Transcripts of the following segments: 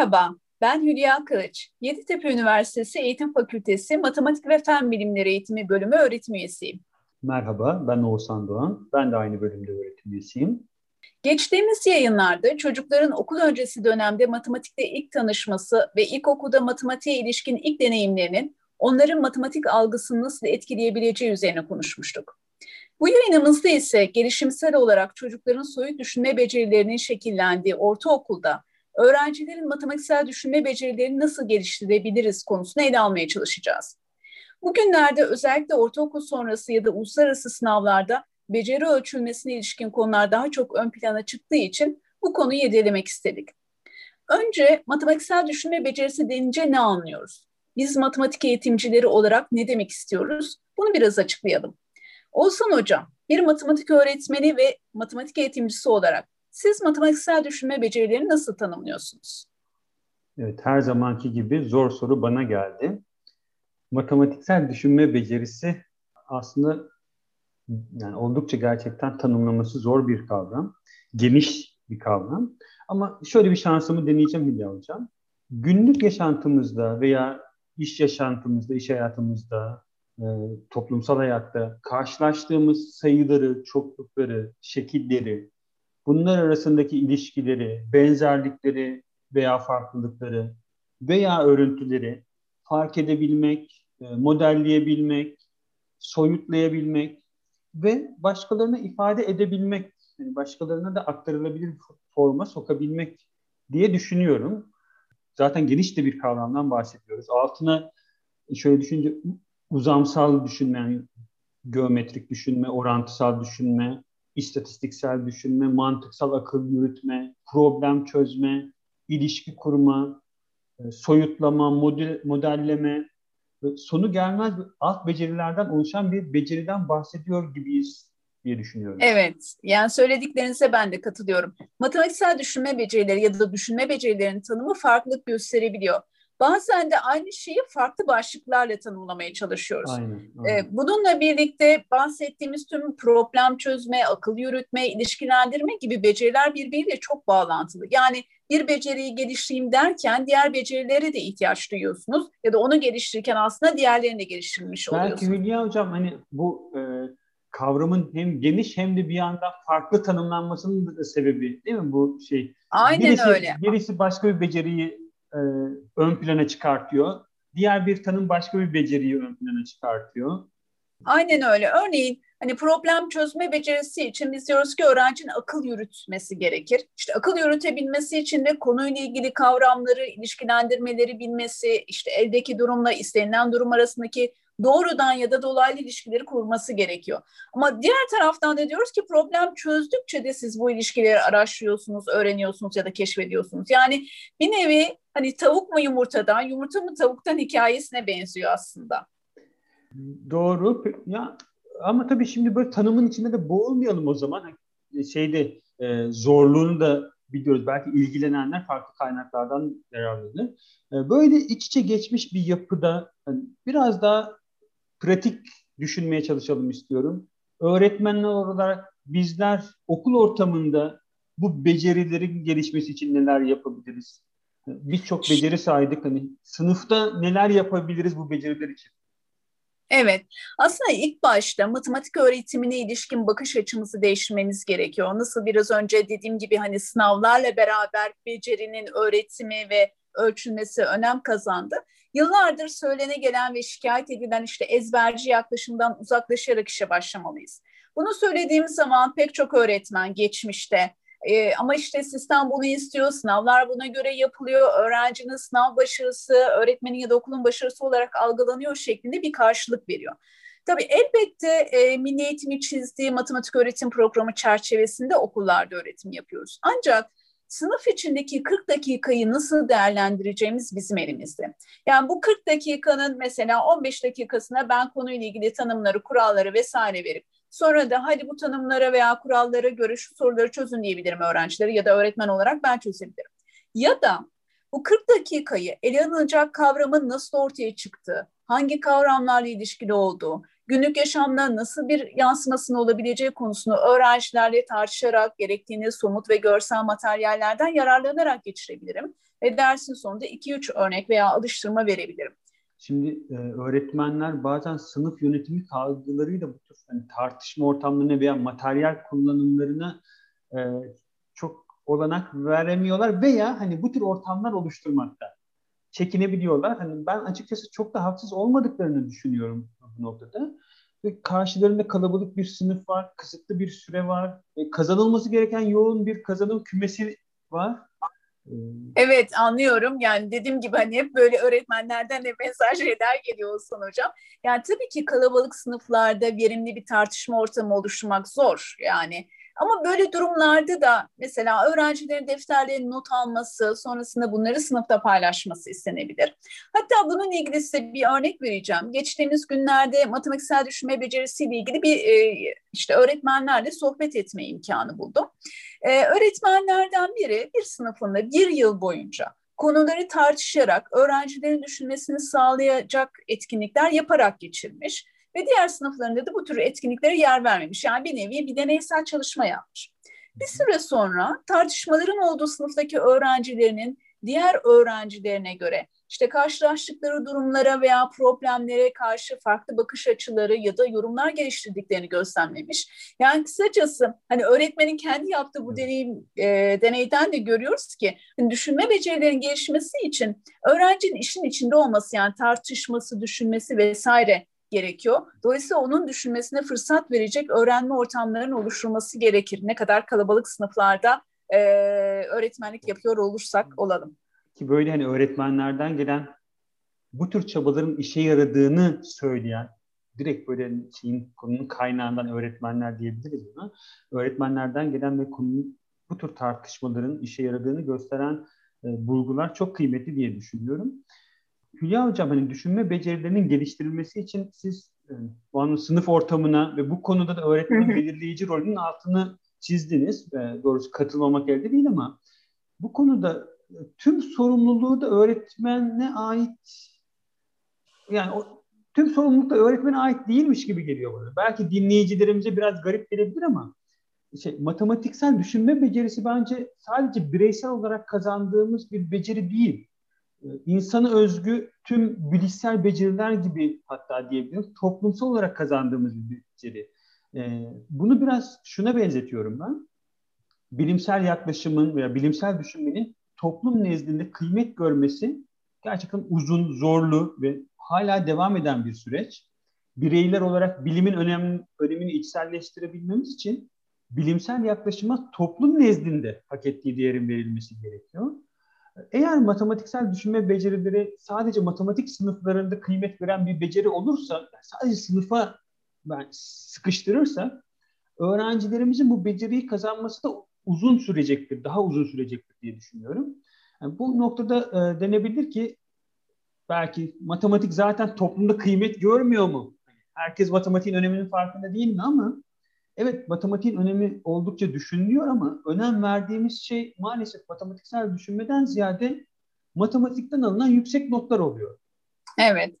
Merhaba, ben Hülya Kılıç. Yeditepe Üniversitesi Eğitim Fakültesi Matematik ve Fen Bilimleri Eğitimi Bölümü öğretim üyesiyim. Merhaba, ben Oğuzhan Doğan. Ben de aynı bölümde öğretim üyesiyim. Geçtiğimiz yayınlarda çocukların okul öncesi dönemde matematikle ilk tanışması ve ilkokulda matematiğe ilişkin ilk deneyimlerinin onların matematik algısını nasıl etkileyebileceği üzerine konuşmuştuk. Bu yayınımızda ise gelişimsel olarak çocukların soyut düşünme becerilerinin şekillendiği ortaokulda öğrencilerin matematiksel düşünme becerilerini nasıl geliştirebiliriz konusunu ele almaya çalışacağız. Bugünlerde özellikle ortaokul sonrası ya da uluslararası sınavlarda beceri ölçülmesine ilişkin konular daha çok ön plana çıktığı için bu konuyu yedelemek istedik. Önce matematiksel düşünme becerisi denince ne anlıyoruz? Biz matematik eğitimcileri olarak ne demek istiyoruz? Bunu biraz açıklayalım. Olsan Hocam, bir matematik öğretmeni ve matematik eğitimcisi olarak siz matematiksel düşünme becerilerini nasıl tanımlıyorsunuz? Evet, her zamanki gibi zor soru bana geldi. Matematiksel düşünme becerisi aslında yani oldukça gerçekten tanımlaması zor bir kavram. Geniş bir kavram. Ama şöyle bir şansımı deneyeceğim Hülya Hocam. Günlük yaşantımızda veya iş yaşantımızda, iş hayatımızda, e, toplumsal hayatta karşılaştığımız sayıları, çoklukları, şekilleri, bunlar arasındaki ilişkileri, benzerlikleri veya farklılıkları veya örüntüleri fark edebilmek, e, modelleyebilmek, soyutlayabilmek ve başkalarına ifade edebilmek, yani başkalarına da aktarılabilir forma sokabilmek diye düşünüyorum. Zaten geniş de bir kavramdan bahsediyoruz. Altına şöyle düşünce uzamsal düşünme, yani geometrik düşünme, orantısal düşünme, istatistiksel düşünme, mantıksal akıl yürütme, problem çözme, ilişki kurma, e, soyutlama, model, modelleme, sonu gelmez alt becerilerden oluşan bir beceriden bahsediyor gibiyiz diye düşünüyorum. Evet, yani söylediklerinize ben de katılıyorum. Matematiksel düşünme becerileri ya da düşünme becerilerinin tanımı farklılık gösterebiliyor. Bazen de aynı şeyi farklı başlıklarla tanımlamaya çalışıyoruz. Aynen, aynen. Ee, bununla birlikte bahsettiğimiz tüm problem çözme, akıl yürütme, ilişkilendirme gibi beceriler birbiriyle çok bağlantılı. Yani bir beceriyi geliştireyim derken diğer becerilere de ihtiyaç duyuyorsunuz ya da onu geliştirirken aslında diğerlerini de geliştirmiş oluyorsunuz. Belki Hülya Hocam hani bu e, kavramın hem geniş hem de bir yandan farklı tanımlanmasının da sebebi değil mi bu şey? Aynen birisi, öyle. Birisi başka bir beceriyi e, ön plana çıkartıyor. Diğer bir tanım başka bir beceriyi ön plana çıkartıyor. Aynen öyle. Örneğin hani problem çözme becerisi için biz diyoruz ki öğrencinin akıl yürütmesi gerekir. İşte akıl yürütebilmesi için de konuyla ilgili kavramları, ilişkilendirmeleri bilmesi, işte eldeki durumla istenilen durum arasındaki doğrudan ya da dolaylı ilişkileri kurması gerekiyor. Ama diğer taraftan da diyoruz ki problem çözdükçe de siz bu ilişkileri araştırıyorsunuz, öğreniyorsunuz ya da keşfediyorsunuz. Yani bir nevi hani tavuk mu yumurtadan, yumurta mı tavuktan hikayesine benziyor aslında. Doğru. Ya ama tabii şimdi böyle tanımın içinde de boğulmayalım o zaman. Hani şeyde e, zorluğunu da biliyoruz. Belki ilgilenenler farklı kaynaklardan yararlanır. E, böyle iç içe geçmiş bir yapıda hani biraz daha pratik düşünmeye çalışalım istiyorum. Öğretmenler olarak bizler okul ortamında bu becerilerin gelişmesi için neler yapabiliriz? Birçok beceri saydık hani sınıfta neler yapabiliriz bu beceriler için? Evet, aslında ilk başta matematik öğretimine ilişkin bakış açımızı değiştirmemiz gerekiyor. Nasıl biraz önce dediğim gibi hani sınavlarla beraber becerinin öğretimi ve ölçülmesi önem kazandı. Yıllardır söylene gelen ve şikayet edilen işte ezberci yaklaşımdan uzaklaşarak işe başlamalıyız. Bunu söylediğimiz zaman pek çok öğretmen geçmişte e, ama işte sistem bunu istiyor, sınavlar buna göre yapılıyor, öğrencinin sınav başarısı, öğretmenin ya da okulun başarısı olarak algılanıyor şeklinde bir karşılık veriyor. Tabii elbette e, Milli Eğitim'i çizdiği matematik öğretim programı çerçevesinde okullarda öğretim yapıyoruz. Ancak sınıf içindeki 40 dakikayı nasıl değerlendireceğimiz bizim elimizde. Yani bu 40 dakikanın mesela 15 dakikasına ben konuyla ilgili tanımları, kuralları vesaire verip sonra da hadi bu tanımlara veya kurallara göre şu soruları çözün diyebilirim öğrencileri ya da öğretmen olarak ben çözebilirim. Ya da bu 40 dakikayı ele alınacak kavramın nasıl ortaya çıktığı, hangi kavramlarla ilişkili olduğu, günlük yaşamda nasıl bir yansımasının olabileceği konusunu öğrencilerle tartışarak gerektiğini somut ve görsel materyallerden yararlanarak geçirebilirim. ve dersin sonunda 2-3 örnek veya alıştırma verebilirim. Şimdi e, öğretmenler bazen sınıf yönetimi kavgalarıyla bu tür hani tartışma ortamlarına veya materyal kullanımlarına e, çok olanak veremiyorlar veya hani bu tür ortamlar oluşturmakta çekinebiliyorlar. Hani ben açıkçası çok da haksız olmadıklarını düşünüyorum bu noktada. Ve karşılarında kalabalık bir sınıf var, kısıtlı bir süre var, e, kazanılması gereken yoğun bir kazanım kümesi var. Evet anlıyorum. Yani dediğim gibi hani hep böyle öğretmenlerden de mesaj şeyler geliyor olsun hocam. Yani tabii ki kalabalık sınıflarda verimli bir tartışma ortamı oluşturmak zor. Yani ama böyle durumlarda da mesela öğrencilerin defterlerini not alması, sonrasında bunları sınıfta paylaşması istenebilir. Hatta bunun ilgili size bir örnek vereceğim. Geçtiğimiz günlerde matematiksel düşünme becerisiyle ilgili bir e, işte öğretmenlerle sohbet etme imkanı buldum. E, öğretmenlerden biri bir sınıfında bir yıl boyunca konuları tartışarak öğrencilerin düşünmesini sağlayacak etkinlikler yaparak geçirmiş ve diğer sınıflarında da bu tür etkinliklere yer vermemiş. Yani bir nevi bir deneysel çalışma yapmış. Bir süre sonra tartışmaların olduğu sınıftaki öğrencilerinin diğer öğrencilerine göre işte karşılaştıkları durumlara veya problemlere karşı farklı bakış açıları ya da yorumlar geliştirdiklerini gözlemlemiş. Yani kısacası hani öğretmenin kendi yaptığı bu deneyim, e, deneyden de görüyoruz ki hani düşünme becerilerinin gelişmesi için öğrencinin işin içinde olması yani tartışması, düşünmesi vesaire gerekiyor. Dolayısıyla onun düşünmesine fırsat verecek öğrenme ortamlarının oluşturulması gerekir. Ne kadar kalabalık sınıflarda e, öğretmenlik yapıyor olursak olalım. Ki böyle hani öğretmenlerden gelen bu tür çabaların işe yaradığını söyleyen direkt böyle şeyin konunun kaynağından öğretmenler diyebiliriz buna. Öğretmenlerden gelen ve konunun bu tür tartışmaların işe yaradığını gösteren e, bulgular çok kıymetli diye düşünüyorum. Hülya Hocam hani düşünme becerilerinin geliştirilmesi için siz yani, e, sınıf ortamına ve bu konuda da öğretmenin belirleyici rolünün altını çizdiniz. E, doğrusu katılmamak elde değil ama bu konuda e, tüm sorumluluğu da öğretmene ait yani o, tüm sorumluluk da öğretmene ait değilmiş gibi geliyor bana. Belki dinleyicilerimize biraz garip gelebilir ama şey, matematiksel düşünme becerisi bence sadece bireysel olarak kazandığımız bir beceri değil insanı özgü tüm bilişsel beceriler gibi hatta diyebilirim toplumsal olarak kazandığımız bir beceri. E, bunu biraz şuna benzetiyorum ben. Bilimsel yaklaşımın veya bilimsel düşünmenin toplum nezdinde kıymet görmesi gerçekten uzun, zorlu ve hala devam eden bir süreç. Bireyler olarak bilimin önem, önemini içselleştirebilmemiz için bilimsel yaklaşıma toplum nezdinde hak ettiği değerin verilmesi gerekiyor. Eğer matematiksel düşünme becerileri sadece matematik sınıflarında kıymet veren bir beceri olursa, sadece sınıfa ben sıkıştırırsa, öğrencilerimizin bu beceriyi kazanması da uzun sürecektir, daha uzun sürecektir diye düşünüyorum. Yani bu noktada e, denebilir ki belki matematik zaten toplumda kıymet görmüyor mu? Herkes matematiğin öneminin farkında değil mi ama evet matematiğin önemi oldukça düşünülüyor ama önem verdiğimiz şey maalesef matematiksel düşünmeden ziyade matematikten alınan yüksek notlar oluyor. Evet.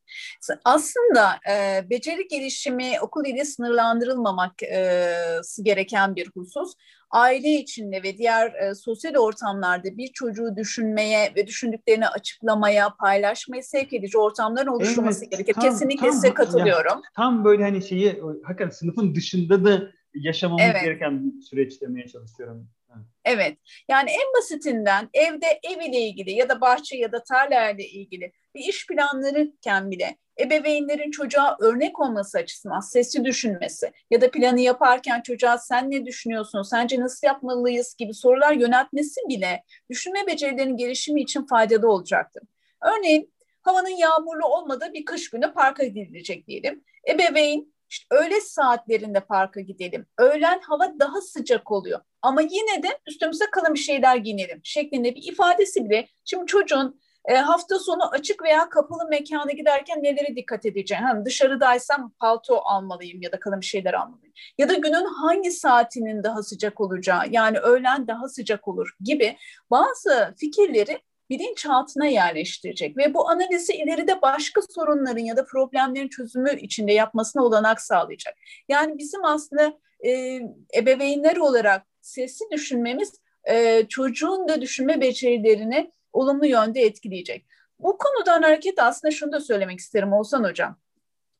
Aslında e, beceri gelişimi okul ile sınırlandırılmamak e, gereken bir husus. Aile içinde ve diğer e, sosyal ortamlarda bir çocuğu düşünmeye ve düşündüklerini açıklamaya, paylaşmaya sevk edici ortamların oluşturması evet, gerekir. Tam, Kesinlikle tam, size katılıyorum. Ya, tam böyle hani şeyi hakikaten sınıfın dışında da yaşamamız evet. gereken bir süreç demeye çalışıyorum. Evet. Yani en basitinden evde ev ile ilgili ya da bahçe ya da tarla ile ilgili bir iş planlarken bile ebeveynlerin çocuğa örnek olması açısından sesli düşünmesi ya da planı yaparken çocuğa sen ne düşünüyorsun, sence nasıl yapmalıyız gibi sorular yöneltmesi bile düşünme becerilerinin gelişimi için faydalı olacaktır. Örneğin havanın yağmurlu olmadığı bir kış günü parka gidilecek diyelim. Ebeveyn işte öğle saatlerinde parka gidelim. Öğlen hava daha sıcak oluyor. Ama yine de üstümüze kalın bir şeyler giyinelim şeklinde bir ifadesi bile. Şimdi çocuğun e, hafta sonu açık veya kapalı mekana giderken nelere dikkat edeceğim? Hem dışarıdaysam palto almalıyım ya da kalın bir şeyler almalıyım. Ya da günün hangi saatinin daha sıcak olacağı yani öğlen daha sıcak olur gibi bazı fikirleri bilinçaltına yerleştirecek ve bu analizi ileride başka sorunların ya da problemlerin çözümü içinde yapmasına olanak sağlayacak. Yani bizim aslında e, ebeveynler olarak sesli düşünmemiz e, çocuğun da düşünme becerilerini olumlu yönde etkileyecek. Bu konudan hareket aslında şunu da söylemek isterim Oğuzhan Hocam.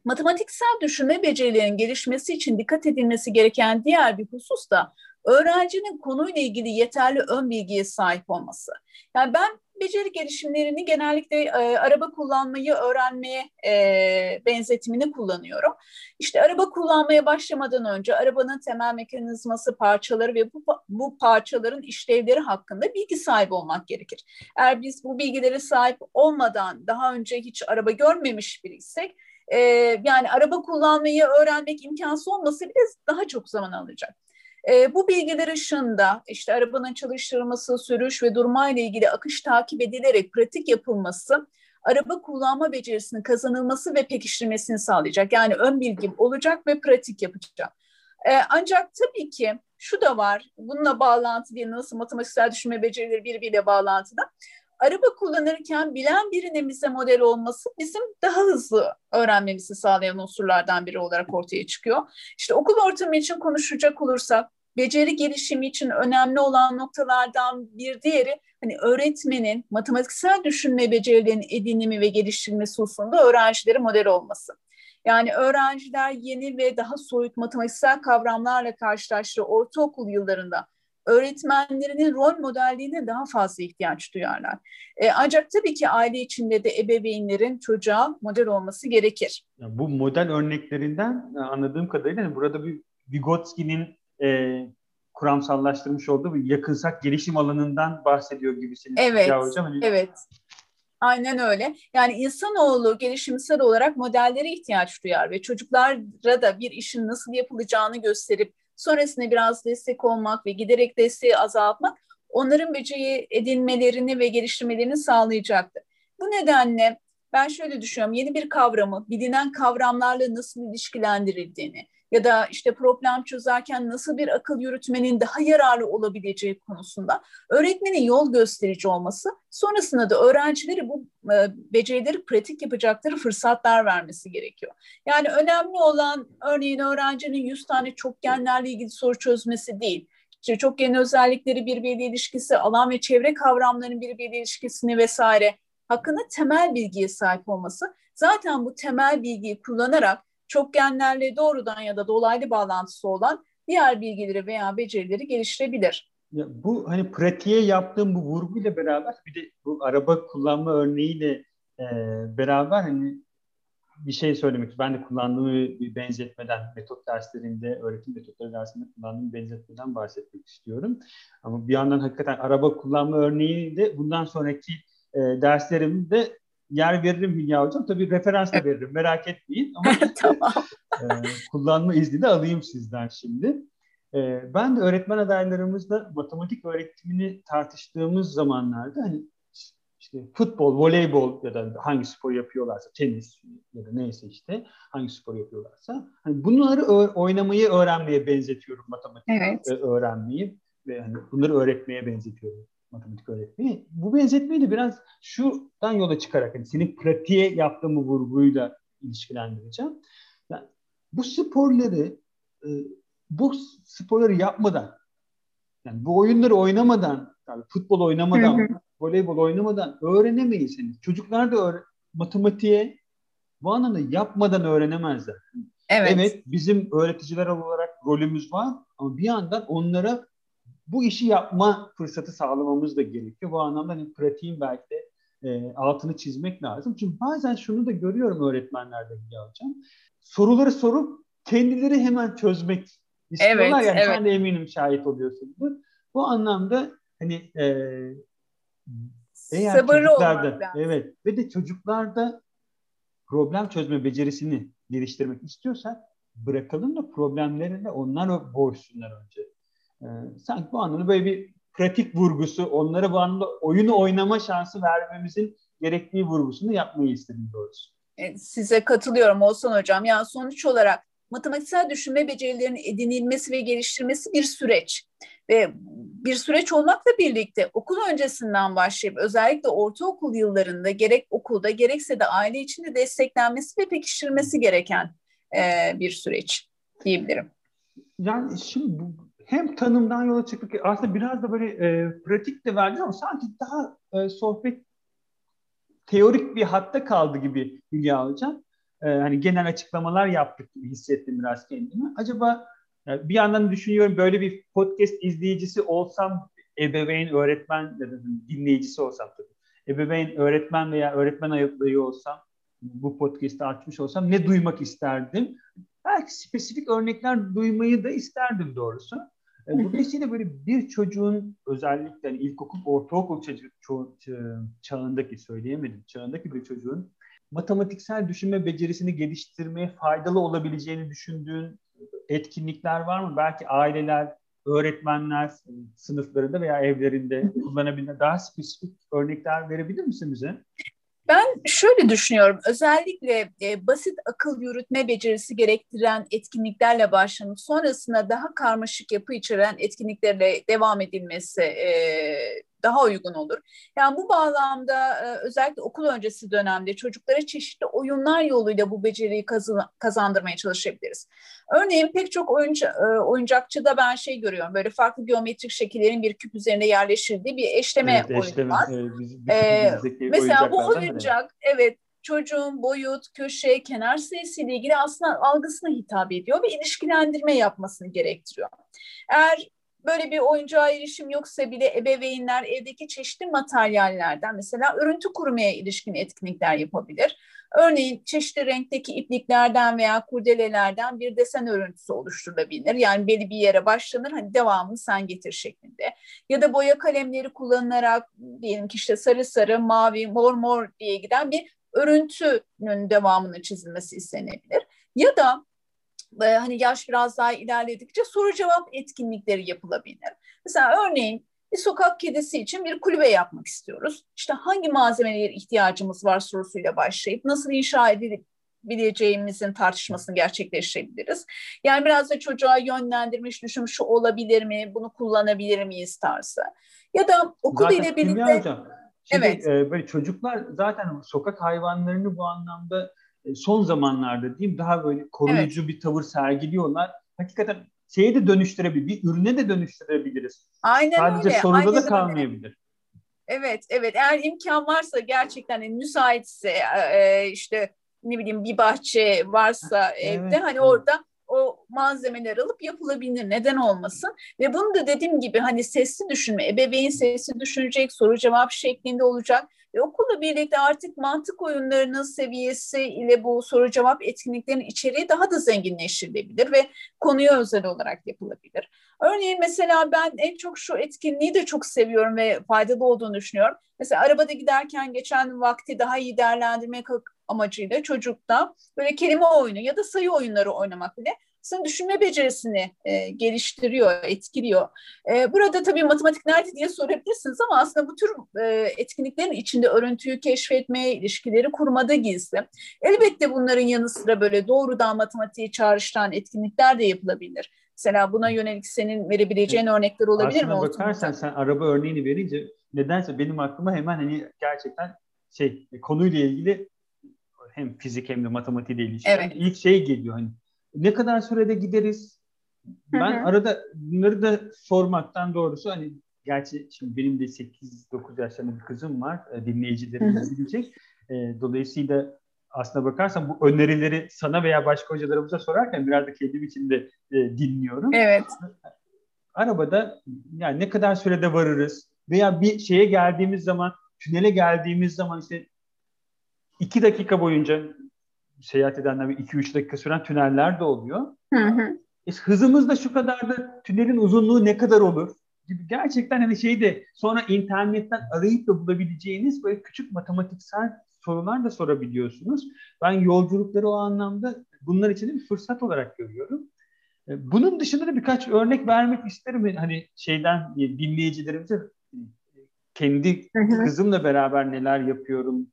Matematiksel düşünme becerilerinin gelişmesi için dikkat edilmesi gereken diğer bir husus da öğrencinin konuyla ilgili yeterli ön bilgiye sahip olması. Yani ben beceri gelişimlerini genellikle e, araba kullanmayı öğrenmeye e, benzetimini kullanıyorum. İşte araba kullanmaya başlamadan önce arabanın temel mekanizması, parçaları ve bu, bu parçaların işlevleri hakkında bilgi sahibi olmak gerekir. Eğer biz bu bilgilere sahip olmadan daha önce hiç araba görmemiş biriysek, e, yani araba kullanmayı öğrenmek imkansız olması bile daha çok zaman alacak. E, bu bilgiler ışığında işte arabanın çalıştırılması, sürüş ve durmayla ilgili akış takip edilerek pratik yapılması araba kullanma becerisinin kazanılması ve pekiştirmesini sağlayacak. Yani ön bilgim olacak ve pratik yapacağım. E, ancak tabii ki şu da var, bununla bağlantı değil, nasıl matematiksel düşünme becerileri birbiriyle bağlantıda. Araba kullanırken bilen birinin bize model olması bizim daha hızlı öğrenmemizi sağlayan unsurlardan biri olarak ortaya çıkıyor. İşte okul ortamı için konuşacak olursak beceri gelişimi için önemli olan noktalardan bir diğeri hani öğretmenin matematiksel düşünme becerilerinin edinimi ve geliştirilmesi hususunda öğrencilere model olması. Yani öğrenciler yeni ve daha soyut matematiksel kavramlarla karşılaştığı ortaokul yıllarında öğretmenlerinin rol modelliğine daha fazla ihtiyaç duyarlar. E, ancak tabii ki aile içinde de ebeveynlerin çocuğa model olması gerekir. Bu model örneklerinden e, anladığım kadarıyla hani burada bir Vygotsky'nin e, kuramsallaştırmış olduğu bir yakınsak gelişim alanından bahsediyor gibisiniz. Evet, ya hocam. Hani... evet. Aynen öyle. Yani insanoğlu gelişimsel olarak modellere ihtiyaç duyar ve çocuklara da bir işin nasıl yapılacağını gösterip sonrasında biraz destek olmak ve giderek desteği azaltmak onların beceri edinmelerini ve geliştirmelerini sağlayacaktır. Bu nedenle ben şöyle düşünüyorum, yeni bir kavramı bilinen kavramlarla nasıl ilişkilendirildiğini, ya da işte problem çözerken nasıl bir akıl yürütmenin daha yararlı olabileceği konusunda öğretmenin yol gösterici olması, sonrasında da öğrencileri bu e, becerileri pratik yapacakları fırsatlar vermesi gerekiyor. Yani önemli olan örneğin öğrencinin 100 tane çokgenlerle ilgili soru çözmesi değil. İşte çokgen özellikleri birbiriyle ilişkisi, alan ve çevre kavramlarının birbiriyle ilişkisini vesaire hakkında temel bilgiye sahip olması. Zaten bu temel bilgiyi kullanarak çokgenlerle doğrudan ya da dolaylı bağlantısı olan diğer bilgileri veya becerileri geliştirebilir. Ya bu hani pratiğe yaptığım bu vurguyla beraber bir de bu araba kullanma örneğiyle e, beraber hani bir şey söylemek Ben de kullandığım bir benzetmeden, metot derslerinde, öğretim metotları dersinde kullandığım benzetmeden bahsetmek istiyorum. Ama bir yandan hakikaten araba kullanma örneği de bundan sonraki e, derslerimde yer veririm Hülya Hocam. Tabii referans da veririm merak etmeyin. Ama tamam. e, kullanma izni de alayım sizden şimdi. E, ben de öğretmen adaylarımızla matematik öğretimini tartıştığımız zamanlarda hani işte futbol, voleybol ya da hangi spor yapıyorlarsa, tenis ya da neyse işte hangi spor yapıyorlarsa hani bunları oynamayı öğrenmeye benzetiyorum matematik evet. öğrenmeyi ve hani bunları öğretmeye benzetiyorum matematik öğretmeni. Bu benzetmeyi de biraz şuradan yola çıkarak hani senin pratiğe yaptığım bu vurguyla ilişkilendireceğim. Yani bu sporları e, bu sporları yapmadan yani bu oyunları oynamadan tabii futbol oynamadan hı hı. voleybol oynamadan öğrenemeyiz. Yani çocuklar da öğre- matematiğe bu anlamda yapmadan öğrenemezler. Evet. evet bizim öğreticiler olarak rolümüz var ama bir yandan onlara bu işi yapma fırsatı sağlamamız da gerekiyor. Bu anlamda hani pratiğin belki de e, altını çizmek lazım. Çünkü bazen şunu da görüyorum öğretmenlerde Hülya Hocam. Soruları sorup kendileri hemen çözmek istiyorlar. Evet, yani evet. sen de eminim şahit oluyorsundur. Bu anlamda hani e, eğer Sabırlı çocuklarda evet ve de çocuklarda problem çözme becerisini geliştirmek istiyorsak bırakalım da problemlerine onlar boğuşsunlar önce. Ee, sanki bu anlamda böyle bir pratik vurgusu, onlara bu anlamda oyunu oynama şansı vermemizin gerektiği vurgusunu yapmayı istedim doğrusu. E, size katılıyorum Olsan Hocam. Yani sonuç olarak matematiksel düşünme becerilerinin edinilmesi ve geliştirmesi bir süreç. Ve bir süreç olmakla birlikte okul öncesinden başlayıp özellikle ortaokul yıllarında gerek okulda gerekse de aile içinde desteklenmesi ve pekiştirilmesi gereken e, bir süreç diyebilirim. Yani şimdi bu hem tanımdan yola çıktık. Aslında biraz da böyle e, pratik de verdi ama sanki daha e, sohbet teorik bir hatta kaldı gibi Hülya Hocam. E, hani genel açıklamalar yaptık gibi hissettim biraz kendimi. Acaba e, bir yandan düşünüyorum böyle bir podcast izleyicisi olsam, ebeveyn, öğretmen da dinleyicisi olsam tabii. Ebeveyn, öğretmen veya öğretmen adayı olsam, bu podcast'ı açmış olsam ne duymak isterdim? Belki spesifik örnekler duymayı da isterdim doğrusu. E, dolayısıyla böyle bir çocuğun özellikle yani ilkokul, ortaokul ço çağındaki söyleyemedim, çağındaki bir çocuğun matematiksel düşünme becerisini geliştirmeye faydalı olabileceğini düşündüğün etkinlikler var mı? Belki aileler, öğretmenler sınıflarında veya evlerinde kullanabilen daha spesifik örnekler verebilir misin bize? Ben şöyle düşünüyorum, özellikle e, basit akıl yürütme becerisi gerektiren etkinliklerle başlanıp sonrasında daha karmaşık yapı içeren etkinliklerle devam edilmesi e, daha uygun olur. Yani bu bağlamda e, özellikle okul öncesi dönemde çocuklara çeşitli oyunlar yoluyla bu beceriyi kazandırmaya çalışabiliriz. Örneğin pek çok oyuncu, e, oyuncakçıda ben şey görüyorum, böyle farklı geometrik şekillerin bir küp üzerine yerleştirdiği bir eşleme evet, oyunu eşleme, var. E, biz, ee, mesela bu oyuncak, evet çocuğun boyut, köşe, kenar sayısıyla ilgili aslında algısına hitap ediyor ve ilişkilendirme yapmasını gerektiriyor. Eğer böyle bir oyuncağa erişim yoksa bile ebeveynler evdeki çeşitli materyallerden mesela örüntü kurmaya ilişkin etkinlikler yapabilir. Örneğin çeşitli renkteki ipliklerden veya kurdelelerden bir desen örüntüsü oluşturulabilir. Yani belli bir yere başlanır hani devamını sen getir şeklinde. Ya da boya kalemleri kullanılarak diyelim ki işte sarı sarı, mavi, mor mor diye giden bir örüntünün devamını çizilmesi istenebilir. Ya da hani yaş biraz daha ilerledikçe soru cevap etkinlikleri yapılabilir. Mesela örneğin bir sokak kedisi için bir kulübe yapmak istiyoruz. İşte hangi malzemelere ihtiyacımız var sorusuyla başlayıp nasıl inşa edebileceğimizin tartışmasını gerçekleştirebiliriz. Yani biraz da çocuğa yönlendirmiş, düşün şu olabilir mi, bunu kullanabilir miyiz tarzı. Ya da okul zaten ile birlikte... Hocam, şimdi, evet. E, böyle çocuklar zaten sokak hayvanlarını bu anlamda e, son zamanlarda diyeyim daha böyle koruyucu evet. bir tavır sergiliyorlar. Hakikaten şeye de dönüştürebilir, bir ürüne de dönüştürebiliriz. Aynen Sadece öyle. soruda Aynen da kalmayabilir. Öyle. Evet, evet. Eğer imkan varsa gerçekten yani müsaitse e, işte ne bileyim bir bahçe varsa evet, evde hani evet. orada malzemeler alıp yapılabilir. Neden olmasın? Ve bunu da dediğim gibi hani sesli düşünme, ebeveyn sesli düşünecek, soru cevap şeklinde olacak. Ve okulla birlikte artık mantık oyunlarının seviyesi ile bu soru cevap etkinliklerin içeriği daha da zenginleştirilebilir ve konuya özel olarak yapılabilir. Örneğin mesela ben en çok şu etkinliği de çok seviyorum ve faydalı olduğunu düşünüyorum. Mesela arabada giderken geçen vakti daha iyi değerlendirmek amacıyla çocukta böyle kelime oyunu ya da sayı oyunları oynamak bile aslında düşünme becerisini e, geliştiriyor, etkiliyor. E, burada tabii matematik nerede diye sorabilirsiniz ama aslında bu tür e, etkinliklerin içinde örüntüyü keşfetmeye, ilişkileri kurmada gizli. Elbette bunların yanı sıra böyle doğrudan matematiği çağrıştıran etkinlikler de yapılabilir. Mesela buna yönelik senin verebileceğin evet. örnekler olabilir Aslına mi? Aslına bakarsan sen araba örneğini verince nedense benim aklıma hemen hani gerçekten şey konuyla ilgili hem fizik hem de matematiğiyle ilgili evet. ilk şey geliyor hani ne kadar sürede gideriz? Ben hı hı. arada bunları da sormaktan doğrusu hani gerçi şimdi benim de 8-9 yaşlarında bir kızım var. E, dinleyicilerimiz bilecek. E, dolayısıyla aslına bakarsan bu önerileri sana veya başka hocalarımıza sorarken biraz da kendim için de e, dinliyorum. Evet. Arabada yani ne kadar sürede varırız veya bir şeye geldiğimiz zaman, tünele geldiğimiz zaman işte iki dakika boyunca seyahat edenler 2-3 dakika süren tüneller de oluyor. Hı hı. E, hızımız da şu kadar da tünelin uzunluğu ne kadar olur? gibi gerçekten hani şeyde sonra internetten arayıp da bulabileceğiniz böyle küçük matematiksel sorular da sorabiliyorsunuz. Ben yolculukları o anlamda bunlar için de bir fırsat olarak görüyorum. E, bunun dışında da birkaç örnek vermek isterim. Hani şeyden dinleyicilerimize kendi kızımla beraber neler yapıyorum,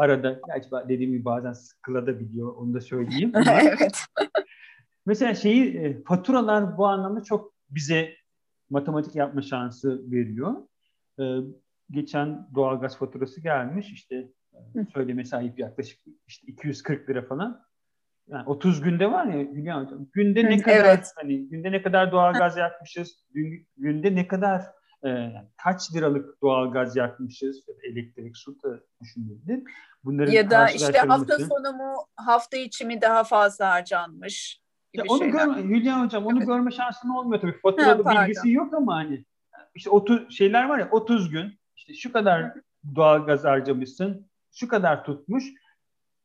arada gerçi dediğim gibi bazen sıkılabiliyor onu da söyleyeyim. evet. Mesela şeyi e, faturalar bu anlamda çok bize matematik yapma şansı veriyor. Ee, geçen doğalgaz faturası gelmiş işte söyleme sahip yaklaşık işte 240 lira falan. yani 30 günde var ya Hülya Hocam. Günde ne kadar evet. hani günde ne kadar doğal gaz yakmışız? Günde ne kadar e, yani kaç liralık doğal gaz yakmışız? Elektrik, su da düşünülebilir. Bunların ya da işte hafta sonu mu hafta içi mi daha fazla harcanmış gibi ya onu görme, Hülya Hocam onu evet. görme şansın olmuyor tabii. Faturalı ha, bilgisi yok ama hani işte 30 şeyler var ya 30 gün işte şu kadar doğal gaz harcamışsın, şu kadar tutmuş.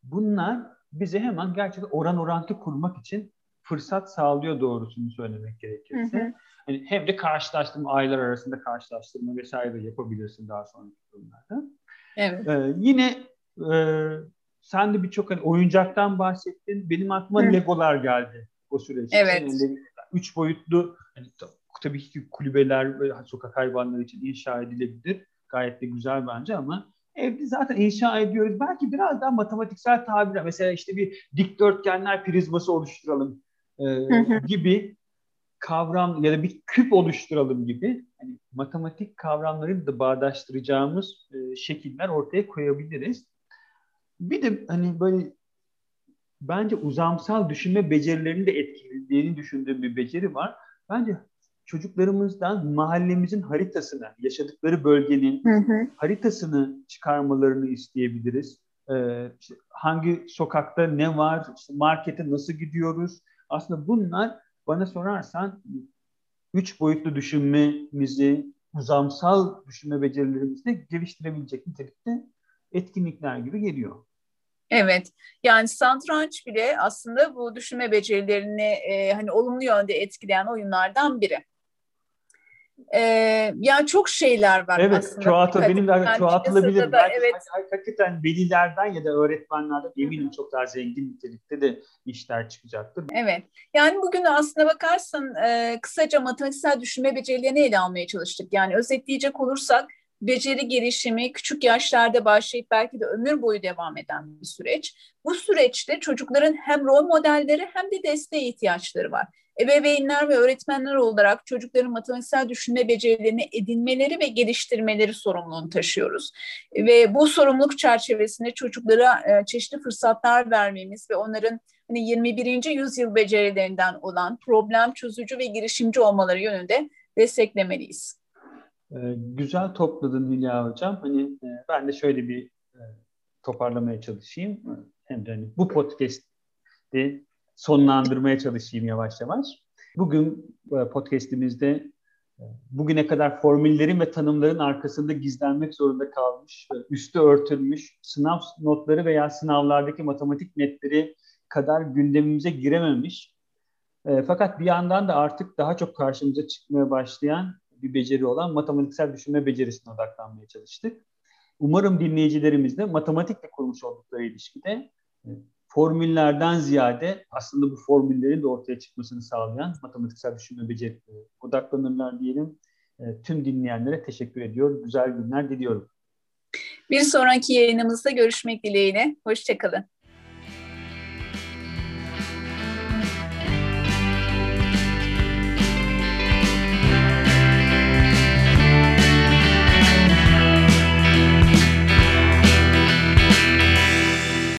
Bunlar bize hemen gerçekten oran orantı kurmak için fırsat sağlıyor doğrusunu söylemek gerekirse. Hı hı. Hani hem de karşılaştırma, aylar arasında karşılaştırma vesaire yapabilirsin daha sonraki durumlarda. Evet. Ee, yine e, sen de birçok hani oyuncaktan bahsettin. Benim aklıma hı. Legolar geldi o süreçte. Evet. Yani, üç boyutlu hani, tabii ki kulübeler ve sokak hayvanları için inşa edilebilir. Gayet de güzel bence ama evde zaten inşa ediyoruz. Belki biraz daha matematiksel tabirle mesela işte bir dikdörtgenler prizması oluşturalım e, gibi kavram ya da bir küp oluşturalım gibi hani matematik kavramları da bağdaştıracağımız e, şekiller ortaya koyabiliriz. Bir de hani böyle bence uzamsal düşünme becerilerini de etkilediğini düşündüğüm bir beceri var. Bence çocuklarımızdan mahallemizin haritasını, yaşadıkları bölgenin hı hı. haritasını çıkarmalarını isteyebiliriz. Ee, işte hangi sokakta ne var, işte markete nasıl gidiyoruz? Aslında bunlar bana sorarsan üç boyutlu düşünmemizi, uzamsal düşünme becerilerimizi geliştirebilecek nitelikte etkinlikler gibi geliyor. Evet, yani satranç bile aslında bu düşünme becerilerini e, hani olumlu yönde etkileyen oyunlardan biri. Ee, yani çok şeyler var evet, aslında. Çoğaltı, benim de çoğaltılabilir. Da, evet. Hakikaten velilerden ya da öğretmenlerden eminim çok daha zengin nitelikte de işler çıkacaktır. Evet. Yani bugün aslında bakarsan e, kısaca matematiksel düşünme becerilerini ele almaya çalıştık. Yani özetleyecek olursak beceri gelişimi küçük yaşlarda başlayıp belki de ömür boyu devam eden bir süreç. Bu süreçte çocukların hem rol modelleri hem de desteğe ihtiyaçları var. Ebeveynler ve öğretmenler olarak çocukların matematiksel düşünme becerilerini edinmeleri ve geliştirmeleri sorumluluğunu taşıyoruz. Ve bu sorumluluk çerçevesinde çocuklara e, çeşitli fırsatlar vermemiz ve onların hani 21. yüzyıl becerilerinden olan problem çözücü ve girişimci olmaları yönünde desteklemeliyiz. Ee, güzel topladın Hülya Hocam. Hani e, ben de şöyle bir e, toparlamaya çalışayım. Hem de hani bu podcast'i sonlandırmaya çalışayım yavaş yavaş. Bugün e, podcast'imizde e, bugüne kadar formüllerin ve tanımların arkasında gizlenmek zorunda kalmış, e, üstü örtülmüş, sınav notları veya sınavlardaki matematik netleri kadar gündemimize girememiş. Fakat bir yandan da artık daha çok karşımıza çıkmaya başlayan bir beceri olan matematiksel düşünme becerisine odaklanmaya çalıştık. Umarım dinleyicilerimiz de matematikle kurmuş oldukları ilişkide formüllerden ziyade aslında bu formüllerin de ortaya çıkmasını sağlayan matematiksel düşünme becerilerine odaklanırlar diyelim. E, tüm dinleyenlere teşekkür ediyor. Güzel günler diliyorum. Bir sonraki yayınımızda görüşmek dileğiyle. Hoşçakalın.